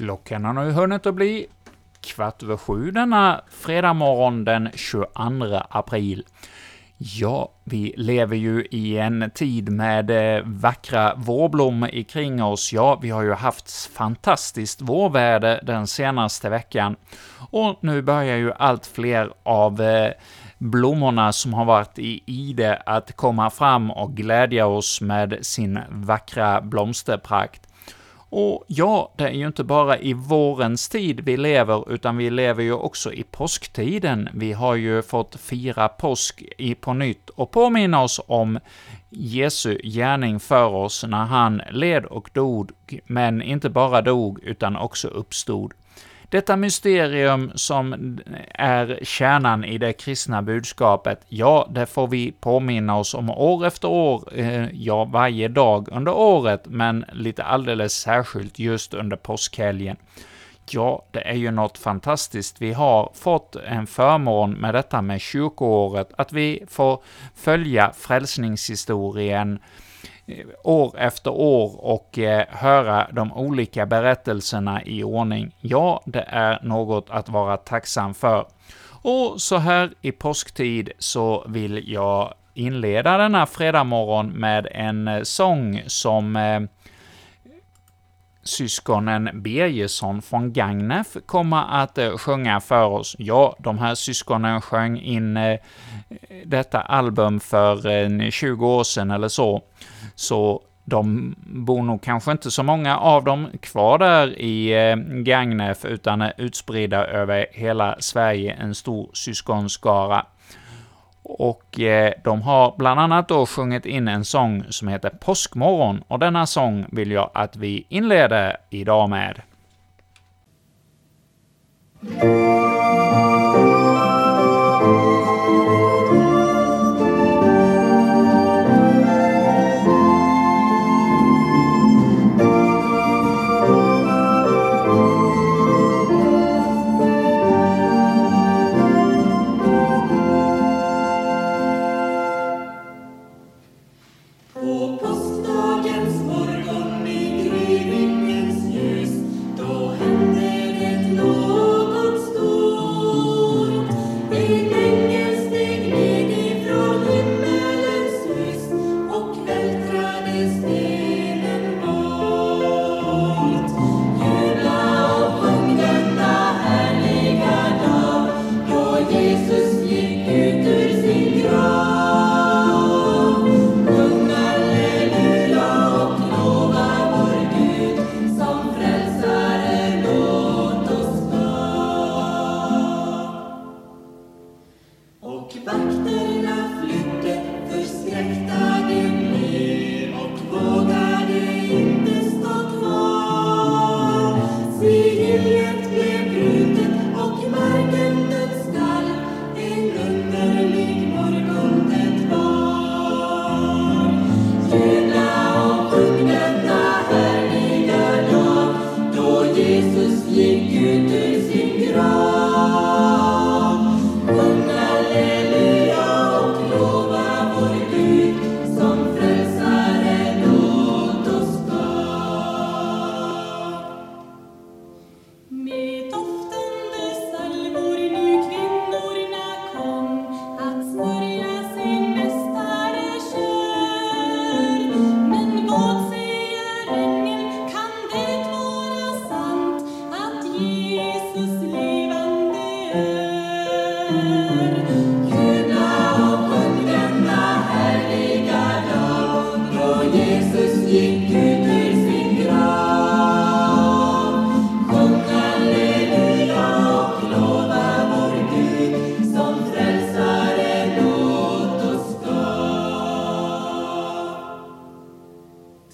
Klockan har nu hunnit att bli kvart över sju denna fredag morgon den 22 april. Ja, vi lever ju i en tid med eh, vackra vårblommor kring oss. Ja, vi har ju haft fantastiskt vårväder den senaste veckan, och nu börjar ju allt fler av eh, blommorna som har varit i ide att komma fram och glädja oss med sin vackra blomsterprakt. Och ja, det är ju inte bara i vårens tid vi lever, utan vi lever ju också i påsktiden. Vi har ju fått fira påsk i på nytt och påminna oss om Jesu gärning för oss när han led och dog, men inte bara dog, utan också uppstod. Detta mysterium som är kärnan i det kristna budskapet, ja, det får vi påminna oss om år efter år, eh, ja, varje dag under året, men lite alldeles särskilt just under påskhelgen. Ja, det är ju något fantastiskt. Vi har fått en förmån med detta med kyrkoåret, att vi får följa frälsningshistorien år efter år och eh, höra de olika berättelserna i ordning. Ja, det är något att vara tacksam för. Och så här i påsktid så vill jag inleda denna fredagmorgon med en eh, sång som eh, syskonen Birgersson från Gagnef kommer att eh, sjunga för oss. Ja, de här syskonen sjöng in eh, detta album för eh, 20 år sedan eller så, så de bor nog kanske inte så många av dem kvar där i eh, Gagnef, utan är utspridda över hela Sverige, en stor syskonskara. Och eh, de har bland annat då sjungit in en sång som heter Påskmorgon, och denna sång vill jag att vi inleder idag med.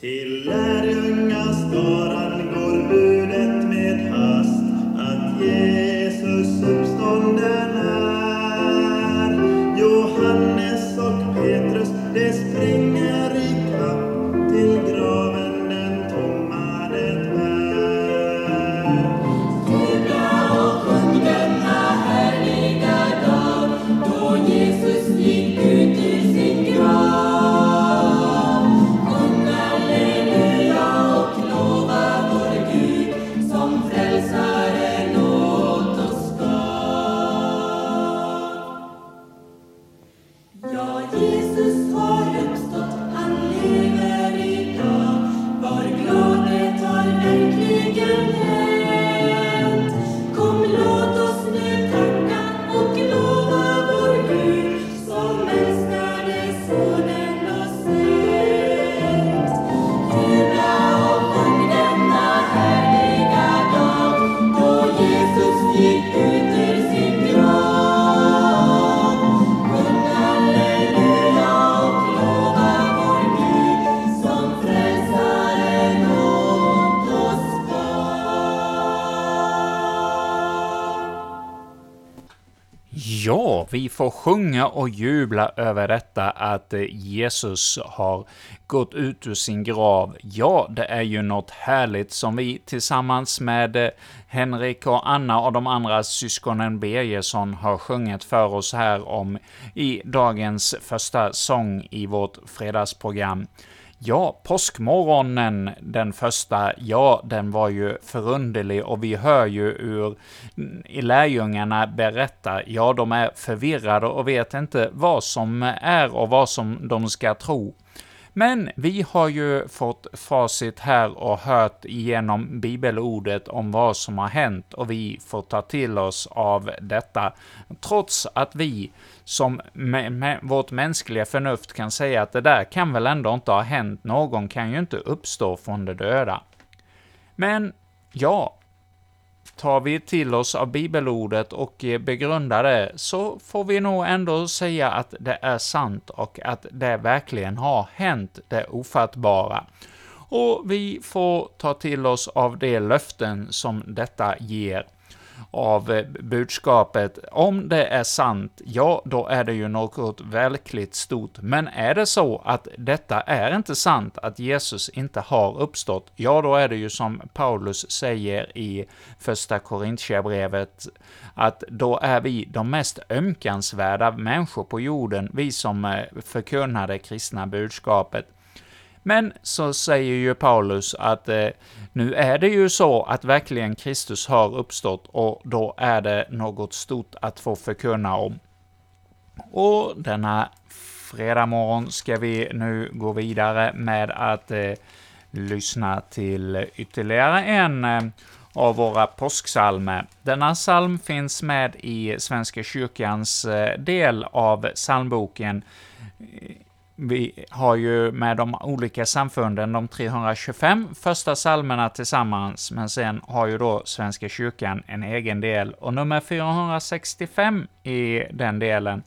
till en får sjunga och jubla över detta att Jesus har gått ut ur sin grav. Ja, det är ju något härligt som vi tillsammans med eh, Henrik och Anna och de andra syskonen Birgersson har sjungit för oss här om i dagens första sång i vårt fredagsprogram. Ja, påskmorgonen, den första, ja, den var ju förunderlig och vi hör ju ur lärjungarna berätta, ja, de är förvirrade och vet inte vad som är och vad som de ska tro. Men vi har ju fått facit här och hört igenom bibelordet om vad som har hänt och vi får ta till oss av detta, trots att vi som med, med vårt mänskliga förnuft kan säga att det där kan väl ändå inte ha hänt, någon kan ju inte uppstå från de döda. Men, ja, tar vi till oss av bibelordet och eh, begrundar det, så får vi nog ändå säga att det är sant och att det verkligen har hänt, det ofattbara. Och vi får ta till oss av de löften som detta ger av eh, budskapet. Om det är sant, ja, då är det ju något verkligt stort. Men är det så att detta är inte sant, att Jesus inte har uppstått, ja, då är det ju som Paulus säger i första Korintierbrevet, att då är vi de mest ömkansvärda människor på jorden, vi som eh, förkunnar det kristna budskapet. Men så säger ju Paulus att eh, nu är det ju så att verkligen Kristus har uppstått och då är det något stort att få förkunna om. Och denna fredag morgon ska vi nu gå vidare med att eh, lyssna till ytterligare en eh, av våra påsksalmer. Denna psalm finns med i Svenska kyrkans eh, del av psalmboken vi har ju med de olika samfunden de 325 första psalmerna tillsammans, men sen har ju då Svenska kyrkan en egen del, och nummer 465 i den delen,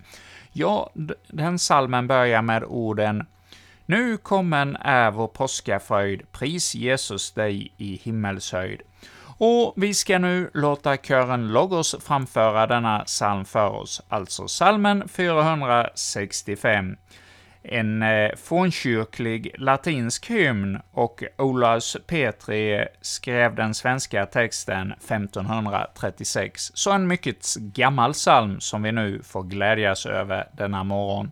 ja, den psalmen börjar med orden nu kommen är vår påskafröjd, pris Jesus dig i himmelshöjd. Och vi ska nu låta kören Logos framföra denna psalm för oss, alltså psalmen 465 en eh, fornkyrklig latinsk hymn och Olaus Petri skrev den svenska texten 1536. Så en mycket gammal psalm som vi nu får glädjas över denna morgon.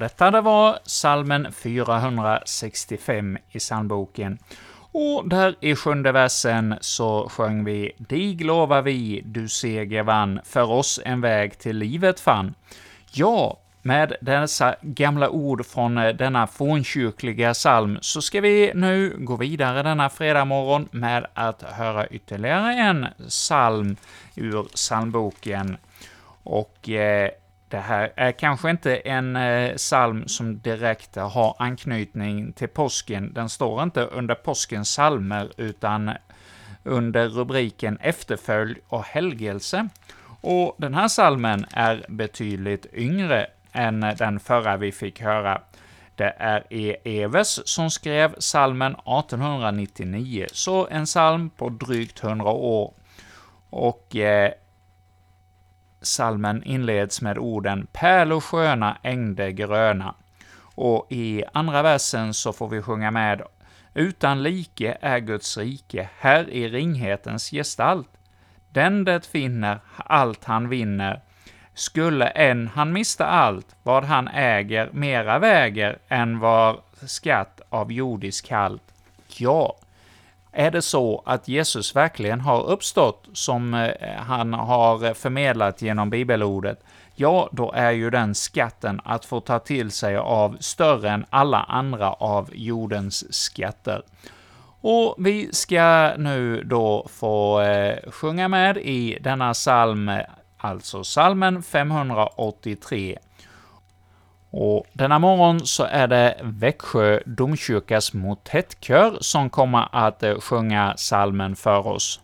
Detta det var salmen 465 i psalmboken. Och där i sjunde versen så sjöng vi ”Dig lovar vi, du seger vann, för oss en väg till livet fann”. Ja, med dessa gamla ord från eh, denna fornkyrkliga psalm så ska vi nu gå vidare denna fredag morgon med att höra ytterligare en psalm ur psalmboken. Och eh, det här är kanske inte en eh, psalm som direkt har anknytning till påsken. Den står inte under påskens psalmer, utan under rubriken efterföljd och helgelse. Och den här salmen är betydligt yngre än den förra vi fick höra. Det är E. Evers som skrev salmen 1899, så en psalm på drygt 100 år. Och eh, Salmen inleds med orden ”Pärlor sköna, ängde gröna”, och i andra versen så får vi sjunga med ”Utan like är Guds rike, här i ringhetens gestalt. Den det finner, allt han vinner, skulle än han mista allt, vad han äger mera väger än var skatt av jordisk halt. Ja, är det så att Jesus verkligen har uppstått, som eh, han har förmedlat genom bibelordet, ja, då är ju den skatten att få ta till sig av större än alla andra av jordens skatter. Och vi ska nu då få eh, sjunga med i denna psalm, alltså psalmen 583. Och denna morgon så är det Växjö domkyrkas motettkör som kommer att eh, sjunga salmen för oss.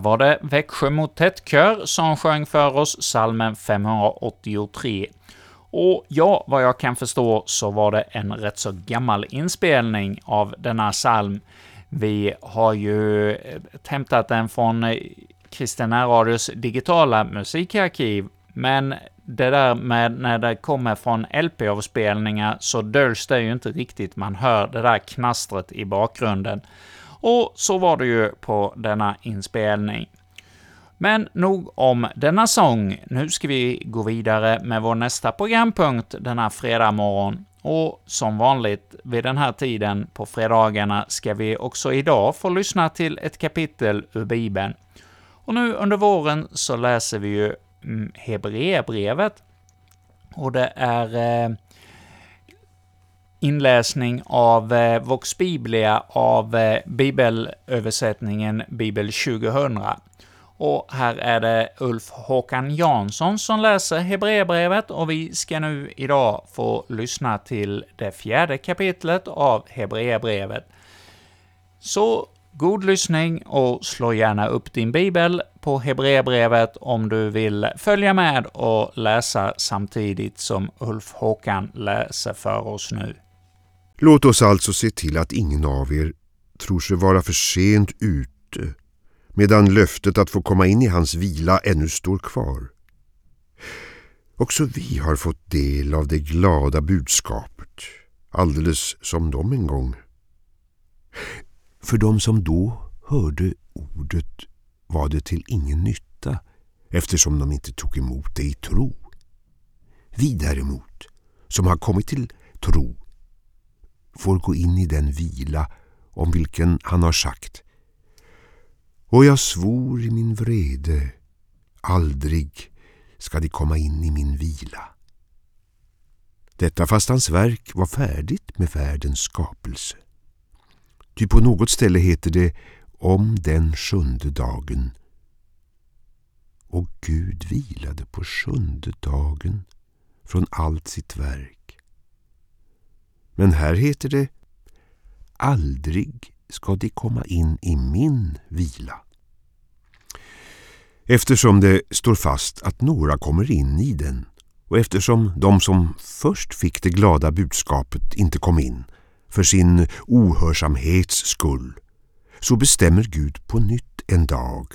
Här var det Växjö Motettkör som sjöng för oss salmen 583. Och ja, vad jag kan förstå så var det en rätt så gammal inspelning av denna psalm. Vi har ju eh, hämtat den från eh, Kristina Radios digitala musikarkiv, men det där med när det kommer från LP-avspelningar så döljs det ju inte riktigt, man hör det där knastret i bakgrunden. Och så var det ju på denna inspelning. Men nog om denna sång. Nu ska vi gå vidare med vår nästa programpunkt denna fredag morgon. Och som vanligt vid den här tiden på fredagarna ska vi också idag få lyssna till ett kapitel ur Bibeln. Och nu under våren så läser vi ju mm, Hebreerbrevet, och det är eh, inläsning av eh, Vox Biblia av eh, bibelöversättningen Bibel 2000. Och här är det Ulf Håkan Jansson som läser Hebreerbrevet, och vi ska nu idag få lyssna till det fjärde kapitlet av Hebreerbrevet. Så God lyssning och slå gärna upp din bibel på Hebreerbrevet om du vill följa med och läsa samtidigt som Ulf Håkan läser för oss nu. Låt oss alltså se till att ingen av er tror sig vara för sent ute, medan löftet att få komma in i hans vila ännu står kvar. Också vi har fått del av det glada budskapet, alldeles som de en gång. För de som då hörde ordet var det till ingen nytta eftersom de inte tog emot det i tro. Vi däremot, som har kommit till tro, får gå in i den vila om vilken han har sagt Och jag svor i min vrede, aldrig ska de komma in i min vila. Detta fast hans verk var färdigt med världens skapelse. Ty på något ställe heter det om den sjunde dagen. Och Gud vilade på sjunde dagen från allt sitt verk. Men här heter det aldrig ska de komma in i min vila. Eftersom det står fast att några kommer in i den och eftersom de som först fick det glada budskapet inte kom in för sin ohörsamhets skull, så bestämmer Gud på nytt en dag,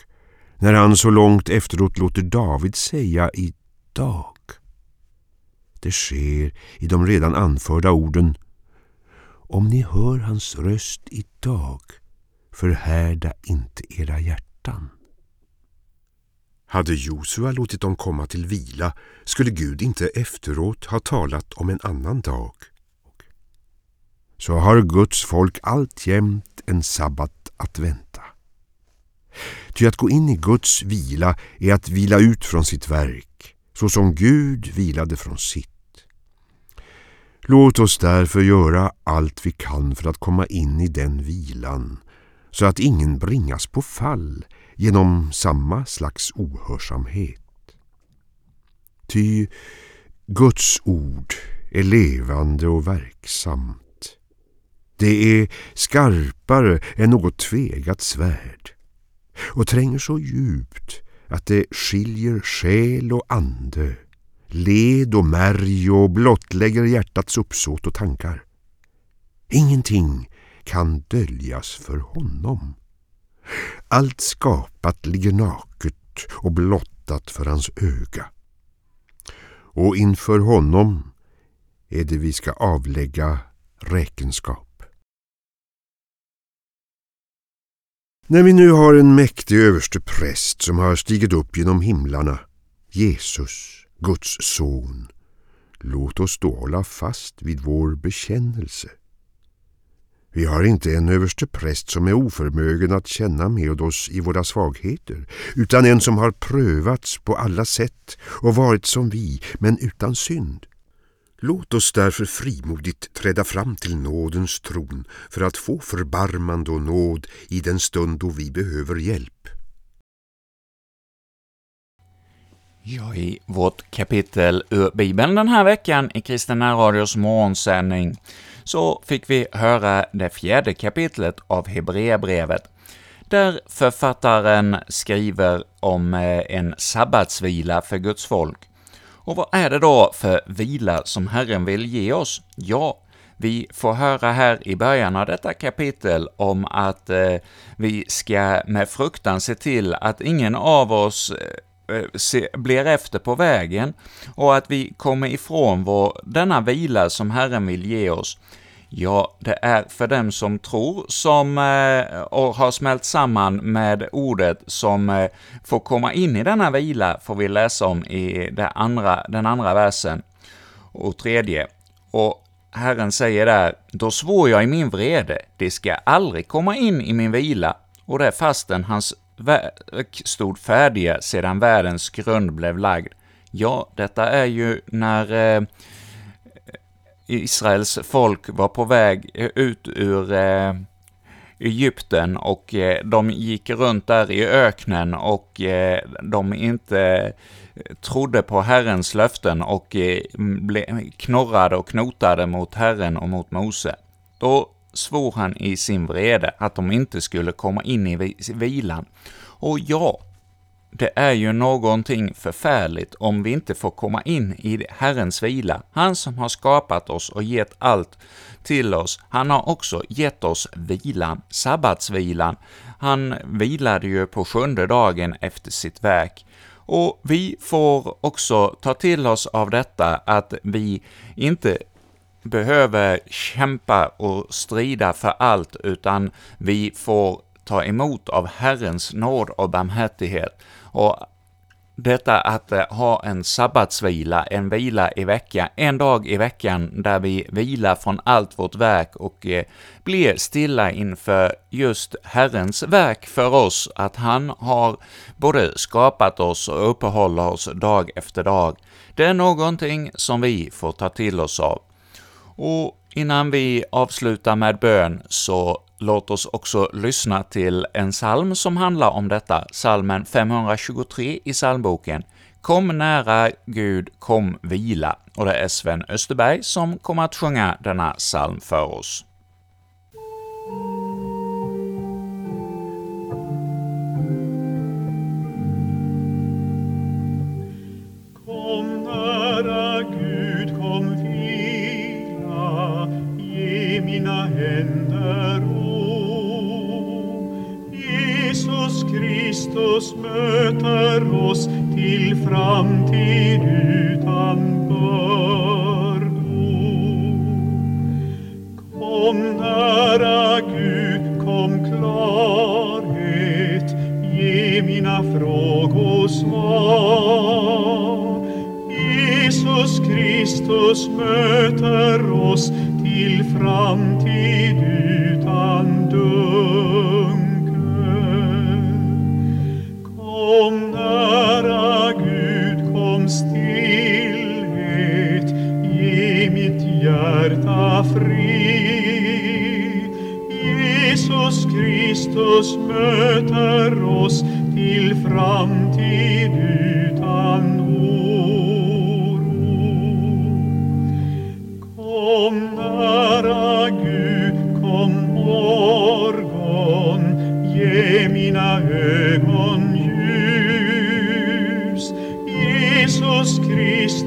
när han så långt efteråt låter David säga i dag. Det sker i de redan anförda orden om ni hör hans röst idag, förhärda inte era hjärtan. Hade Josua låtit dem komma till vila skulle Gud inte efteråt ha talat om en annan dag så har Guds folk alltjämt en sabbat att vänta. Ty att gå in i Guds vila är att vila ut från sitt verk, så som Gud vilade från sitt. Låt oss därför göra allt vi kan för att komma in i den vilan, så att ingen bringas på fall genom samma slags ohörsamhet. Ty Guds ord är levande och verksamt det är skarpare än något tvegat svärd och tränger så djupt att det skiljer själ och ande, led och märg och blottlägger hjärtats uppsåt och tankar. Ingenting kan döljas för honom. Allt skapat ligger naket och blottat för hans öga. Och inför honom är det vi ska avlägga räkenskap. När vi nu har en mäktig överste präst som har stigit upp genom himlarna, Jesus, Guds son, låt oss då hålla fast vid vår bekännelse. Vi har inte en överste präst som är oförmögen att känna med oss i våra svagheter, utan en som har prövats på alla sätt och varit som vi, men utan synd. Låt oss därför frimodigt träda fram till nådens tron för att få förbarmande och nåd i den stund då vi behöver hjälp. Ja, i vårt kapitel ur Bibeln den här veckan i Kristina Radios morgonsändning så fick vi höra det fjärde kapitlet av Hebreerbrevet, där författaren skriver om eh, en sabbatsvila för Guds folk. Och vad är det då för vila som Herren vill ge oss? Ja, vi får höra här i början av detta kapitel om att eh, vi ska med fruktan se till att ingen av oss eh Eh, se, blir efter på vägen och att vi kommer ifrån vår, denna vila som Herren vill ge oss. Ja, det är för dem som tror, som eh, och har smält samman med ordet som eh, får komma in i denna vila, får vi läsa om i det andra, den andra versen och tredje. Och Herren säger där, då svor jag i min vrede, det ska aldrig komma in i min vila, och det fastän hans verk stod färdiga sedan världens grund blev lagd. Ja, detta är ju när eh, Israels folk var på väg eh, ut ur eh, Egypten och eh, de gick runt där i öknen och eh, de inte eh, trodde på Herrens löften och eh, knorrade och knotade mot Herren och mot Mose. Då svor han i sin vrede att de inte skulle komma in i vilan. Och ja, det är ju någonting förfärligt om vi inte får komma in i Herrens vila. Han som har skapat oss och gett allt till oss, han har också gett oss vilan, sabbatsvilan. Han vilade ju på sjunde dagen efter sitt verk. Och vi får också ta till oss av detta att vi inte behöver kämpa och strida för allt, utan vi får ta emot av Herrens nåd och barmhärtighet. Och detta att eh, ha en sabbatsvila, en vila i veckan, en dag i veckan där vi vilar från allt vårt verk och eh, blir stilla inför just Herrens verk för oss, att han har både skapat oss och uppehåller oss dag efter dag. Det är någonting som vi får ta till oss av. Och innan vi avslutar med bön så låt oss också lyssna till en psalm som handlar om detta, psalmen 523 i psalmboken. Kom nära Gud, kom vila. Och det är Sven Österberg som kommer att sjunga denna psalm för oss. Kristus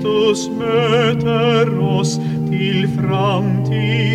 Kristus möter oss till framtid.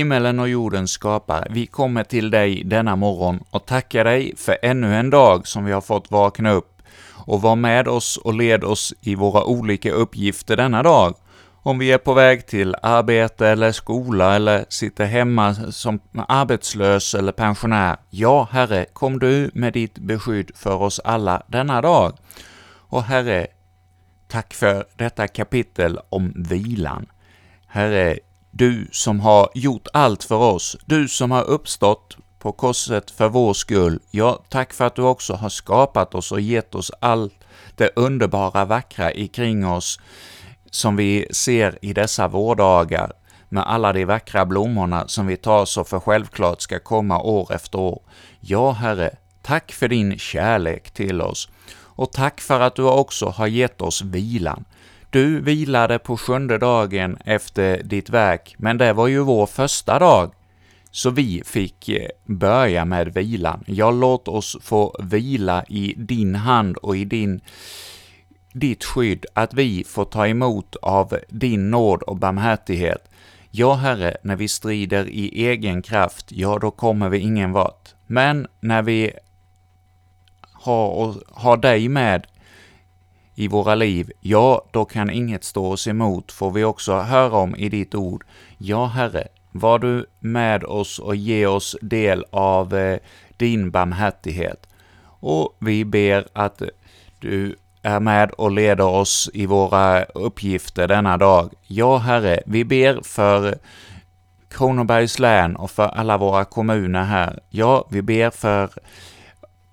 Himmelen och jordens skapare, vi kommer till dig denna morgon och tackar dig för ännu en dag som vi har fått vakna upp och var med oss och led oss i våra olika uppgifter denna dag. Om vi är på väg till arbete eller skola eller sitter hemma som arbetslös eller pensionär. Ja, Herre, kom du med ditt beskydd för oss alla denna dag. Och Herre, tack för detta kapitel om vilan. Herre, du som har gjort allt för oss, du som har uppstått på korset för vår skull. Ja, tack för att du också har skapat oss och gett oss allt det underbara, vackra ikring oss som vi ser i dessa vårdagar med alla de vackra blommorna som vi tar så för självklart ska komma år efter år. Ja, Herre, tack för din kärlek till oss och tack för att du också har gett oss vilan. Du vilade på sjunde dagen efter ditt verk, men det var ju vår första dag, så vi fick eh, börja med vilan. Ja, låt oss få vila i din hand och i din, ditt skydd, att vi får ta emot av din nåd och barmhärtighet. Ja, Herre, när vi strider i egen kraft, ja, då kommer vi ingen vart. Men när vi har, har dig med i våra liv, ja, då kan inget stå oss emot, får vi också höra om i ditt ord. Ja, Herre, var du med oss och ge oss del av eh, din barmhärtighet. Och vi ber att du är med och leder oss i våra uppgifter denna dag. Ja, Herre, vi ber för Kronobergs län och för alla våra kommuner här. Ja, vi ber för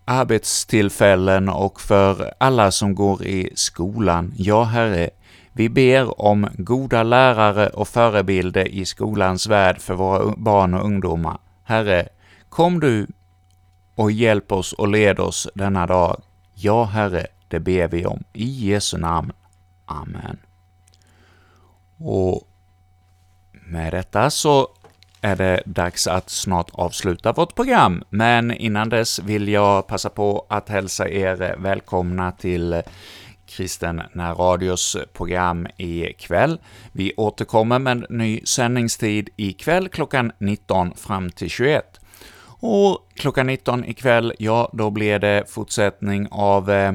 arbetstillfällen och för alla som går i skolan. Ja, Herre, vi ber om goda lärare och förebilder i skolans värld för våra barn och ungdomar. Herre, kom du och hjälp oss och led oss denna dag. Ja, Herre, det ber vi om. I Jesu namn. Amen. Och med detta så är det dags att snart avsluta vårt program, men innan dess vill jag passa på att hälsa er välkomna till Kristen närradios program ikväll. Vi återkommer med ny sändningstid ikväll klockan 19 fram till 21. Och klockan 19 ikväll, ja, då blir det fortsättning av eh,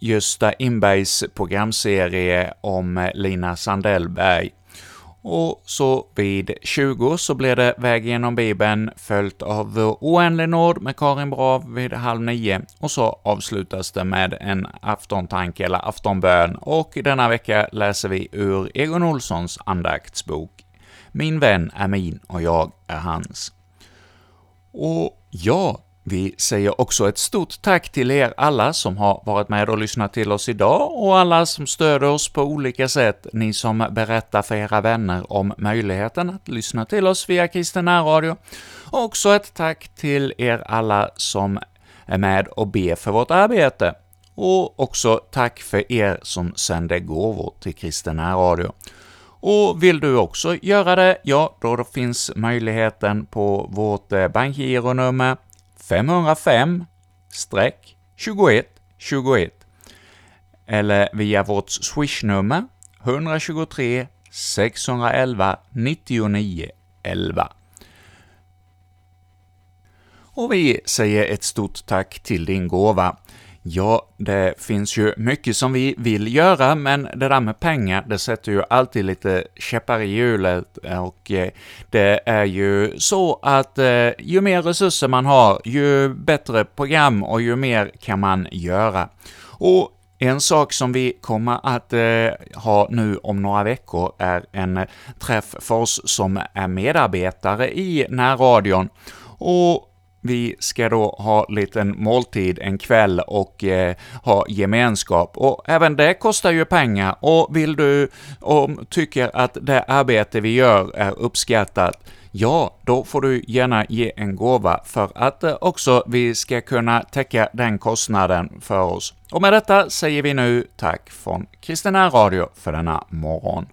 Gösta Inbergs programserie om Lina Sandellberg. Och så vid 20 så blir det Väg genom Bibeln, följt av Oändlig nåd med Karin Brav vid halv nio, och så avslutas det med en aftontanke eller aftonbön, och denna vecka läser vi ur Egon Olssons andaktsbok. ”Min vän är min och jag är hans”. Och ja, vi säger också ett stort tack till er alla som har varit med och lyssnat till oss idag och alla som stöder oss på olika sätt, ni som berättar för era vänner om möjligheten att lyssna till oss via Kristen Radio. Och också ett tack till er alla som är med och ber för vårt arbete. Och också tack för er som sänder gåvor till Kristen Radio. Och vill du också göra det, ja, då finns möjligheten på vårt bankgironummer 505 2121 eller via vårt swishnummer 123 611 99 11. Och vi säger ett stort tack till din gåva. Ja, det finns ju mycket som vi vill göra, men det där med pengar, det sätter ju alltid lite käppar i hjulet, och eh, det är ju så att eh, ju mer resurser man har, ju bättre program och ju mer kan man göra. Och en sak som vi kommer att eh, ha nu om några veckor är en träff för oss som är medarbetare i närradion, och vi ska då ha liten måltid en kväll och eh, ha gemenskap, och även det kostar ju pengar, och vill du och tycker att det arbete vi gör är uppskattat, ja, då får du gärna ge en gåva för att eh, också vi ska kunna täcka den kostnaden för oss. Och med detta säger vi nu tack från Kristina Radio för denna morgon.